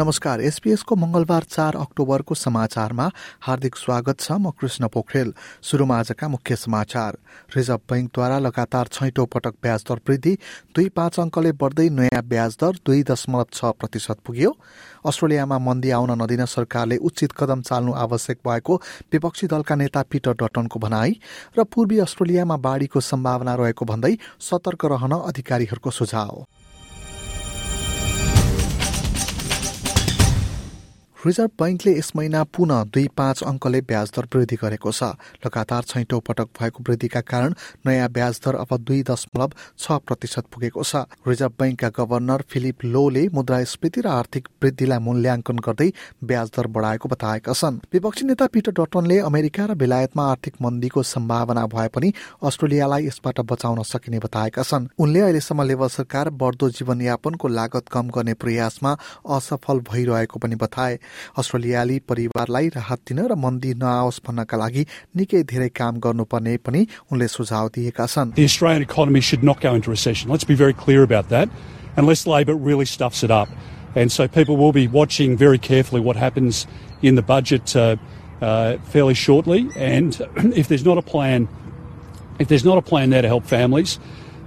नमस्कार एसपीएसको मंगलबार चार अक्टोबरको समाचारमा हार्दिक स्वागत छ म कृष्ण पोखरेल। शुरूमा आजका मुख्य समाचार। रिजर्भ बैंकद्वारा लगातार छैटौं पटक ब्याज दर वृद्धि दुई पाँच अङ्कले बढ्दै नयाँ ब्याज दर दुई दशमलव छ प्रतिशत पुग्यो। अस्ट्रेलियामा मन्दी आउन नदिन सरकारले उचित कदम चाल्नु आवश्यक भएको विपक्षी दलका नेता पिटर डटनको भनाई र पूर्वी अस्ट्रेलियामा बाढ़ीको सम्भावना रहेको भन्दै सतर्क रहन अधिकारीहरूको सुझाव। रिजर्भ बैंकले यस महिना पुनः दुई पाँच अङ्कले ब्याज दर वृद्धि गरेको छ। लगातार छैटौं पटक भएको वृद्धिका कारण नयाँ ब्याज दर अब दुई दशमलव छ प्रतिशत पुगेको छ। रिजर्भ बैंकका गभर्नर फिलिप लोले मुद्रास्फीति र आर्थिक वृद्धिलाई मूल्याङ्कन गर्दै ब्याज दर बढाएको बताएका छन्। विपक्षी नेता पिटर डटनले अमेरिका र बेलायतमा आर्थिक मन्दीको सम्भावना भए पनि अस्ट्रेलियालाई यसबाट बचाउन सकिने बताएका छन्। उनले अहिलेसम्म लेबर सरकार बढ्दो जीवनयापनको लागत कम गर्ने प्रयासमा असफल भइरहेको पनि बताए। अस्ट्रेलियाली परिवारलाई राहत दिन र मन्दी नआओस् भन्नका लागि निकै धेरै काम गर्नुपर्ने पनि उनले सुझाव दिएका छन् The Australian economy should not go into recession. Let's be very clear about that, unless Labor really stuffs it up. And so people will be watching very carefully what happens in the budget uh, uh, fairly shortly. And if there's not a plan, if there's not a plan there to help families,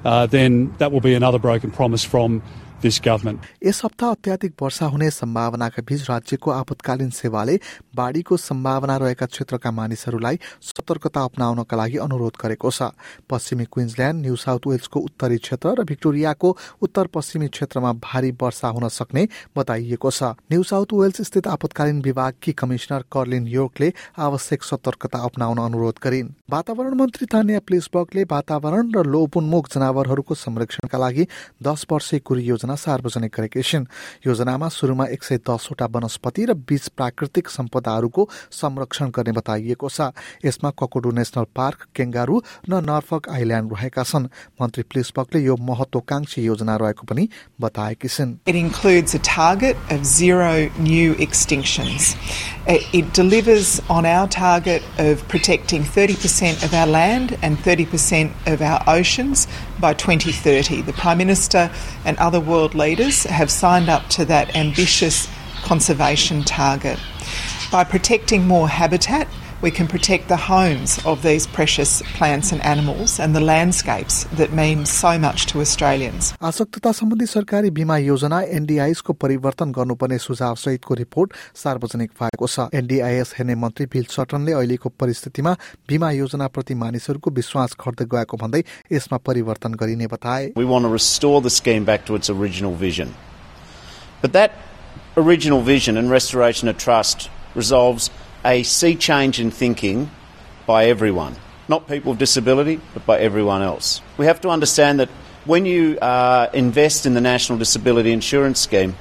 uh, then that will be another broken promise from this government. यस हप्ता अत्याधिक वर्षा हुने सम्भावनाका बीच राज्यको आपतकालीन सेवाले बाढ़ीको सम्भावना रहेका क्षेत्रका मानिसहरूलाई सतर्कता अप्नाउनका लागि अनुरोध गरेको छ। पश्चिमी क्विन्सल्याण्ड न्यू साउथ वेल्सको उत्तरी क्षेत्र र भिक्टोरियाको उत्तर पश्चिमी क्षेत्रमा भारी वर्षा हुन सक्ने बताइएको छ। न्यू साउथ वेल्स स्थित आपतकालीन विभागकी कमिश्नर कर्लिन योर्कले आवश्यक सतर्कता अप्नाउन अनुरोध गरिन्। वातावरण मन्त्री तान्या प्लिसबर्गले वातावरण र लोपोन्मुख जनावरहरूको संरक्षणका लागि दस वर्षे कुरी योजना सार्वजनिक छिन् योजनामा सुरुमा एक सय दसवटा वनस्पति र बीस प्राकृतिक सम्पदाहरूको संरक्षण गर्ने बताइएको छ यसमा ककोडु नेशनल पार्क केङ्गारू र नर्फक आइल्याण्ड रहेका छन् मन्त्री प्लिसबकले यो महत्वकांक्षी योजना रहेको पनि बताएकी छिन् It includes a target of zero new extinctions. It delivers on our target of protecting 30% of our land and 30% of our oceans by 2030. The Prime Minister and other world leaders have signed up to that ambitious conservation target. By protecting more habitat, we can protect the homes of these precious plants and animals and the landscapes that mean so much to Australians. आसक्तता सम्बन्धी सरकारी बीमा योजना एनडीआईएसको परिवर्तन गर्नुपर्ने सुझाव सहितको report सार्वजनिक भएको छ एनडीआईएस हेर्ने मन्त्री बिल सटनले अहिलेको परिस्थितिमा बीमा योजनाप्रति मानिसहरूको विश्वास घट्दै गएको भन्दै यसमा परिवर्तन गरिने बताए We want to restore the scheme back to its original vision. But that original vision and restoration of trust resolves a sea change in thinking by everyone, not people with disability, but by everyone else. We have to understand that when you uh, invest in the National Disability Insurance Scheme,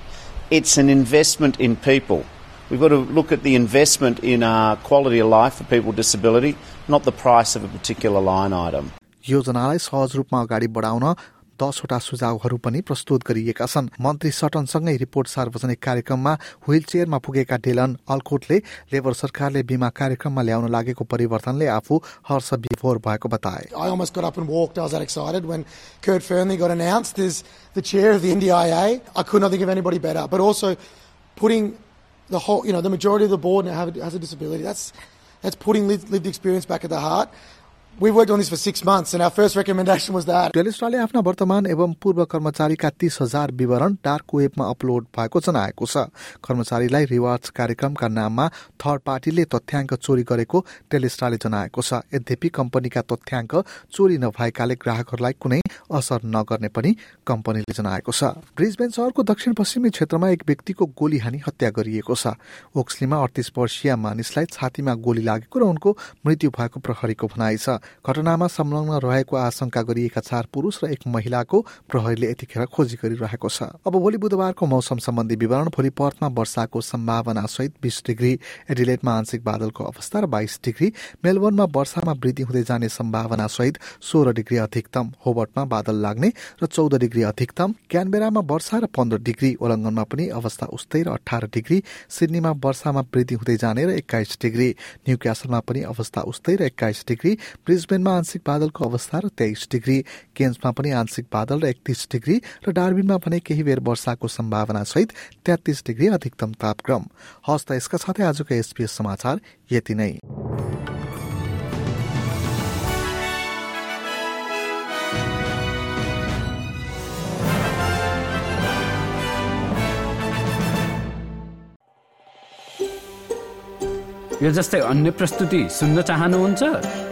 it's an investment in people. We've got to look at the investment in uh, quality of life for people with disability, not the price of a particular line item. योजनालाई सहज रूपमा अगाडि बढाउन दसवटा सुझावहरू पनि प्रस्तुत गरिएका छन्। मन्त्री सटनसँगै रिपोर्ट सार्वजनिक कार्यक्रममा व्ल चेयरमा पुगेका डेलन अल्कोटले लेबर सरकारले बिमा कार्यक्रममा ल्याउन लागेको परिवर्तनले आफू हर्षोर भएको बताए। We've worked on this for six months, and our first recommendation was that. टेलिस्टाले आफ्ना वर्तमान एवं पूर्व कर्मचारीका तीस हजार विवरण डार्क वेबमा अपलोड भएको जनाएको छ। कर्मचारीलाई रिवार्ड्स कार्यक्रमका नाममा थर्ड पार्टीले तथ्याङ्क चोरी गरेको टेलिस्टाले जनाएको छ। यद्यपि कम्पनीका तथ्याङ्क चोरी नभएकाले ग्राहकहरूलाई कुनै असर नगर्ने पनि कम्पनीले जनाएको छ। ब्रिजबेन शहरको दक्षिण पश्चिमी क्षेत्रमा एक व्यक्तिको गोली हानी हत्या गरिएको छ। ओक्सलीमा अडतिस वर्षीय मानिसलाई छातीमा गोली लागेको र उनको मृत्यु भएको प्रहरीको भनाइ छ। घटनामा संलग्न रहेको आशंका गरिएका चार पुरूष र एक महिलाको प्रहरीले यतिखेर खोजी गरिरहेको छ। अब भोलि बुधबारको मौसम सम्बन्धी विवरण भोलि पर्थमा वर्षाको सम्भावना सहित बिस डिग्री एडिलेटमा आंशिक बादलको अवस्था र बाइस डिग्री मेलबोर्नमा वर्षामा वृद्धि हुँदै जाने सम्भावना सहित सोह्र डिग्री अधिकतम होबर्टमा बादल लाग्ने र चौध डिग्री अधिकतम क्यानबेरामा वर्षा र पन्ध्र डिग्री ओलङ्गनमा पनि अवस्था उस्तै र अठार डिग्री सिडनीमा वर्षामा वृद्धि हुँदै जाने र एक्काइस डिग्री न्यू क्यासलमा पनि अवस्था उस्तै र एक्काइस डिग्री ब्रिजबेनमा आंशिक बादलको अवस्था र तेइस डिग्री केन्समा पनि आंशिक बादल र एकतिस डिग्री र डार्बिनमा भने केही बेर वर्षाको सम्भावना सहित तेत्तिस डिग्री अधिकतम तापक्रम। हस्त यसका साथै आजको एसपीएस समाचार यति नै। यो जस्तै अन्य प्रस्तुति सुन्न चाहनुहुन्छ?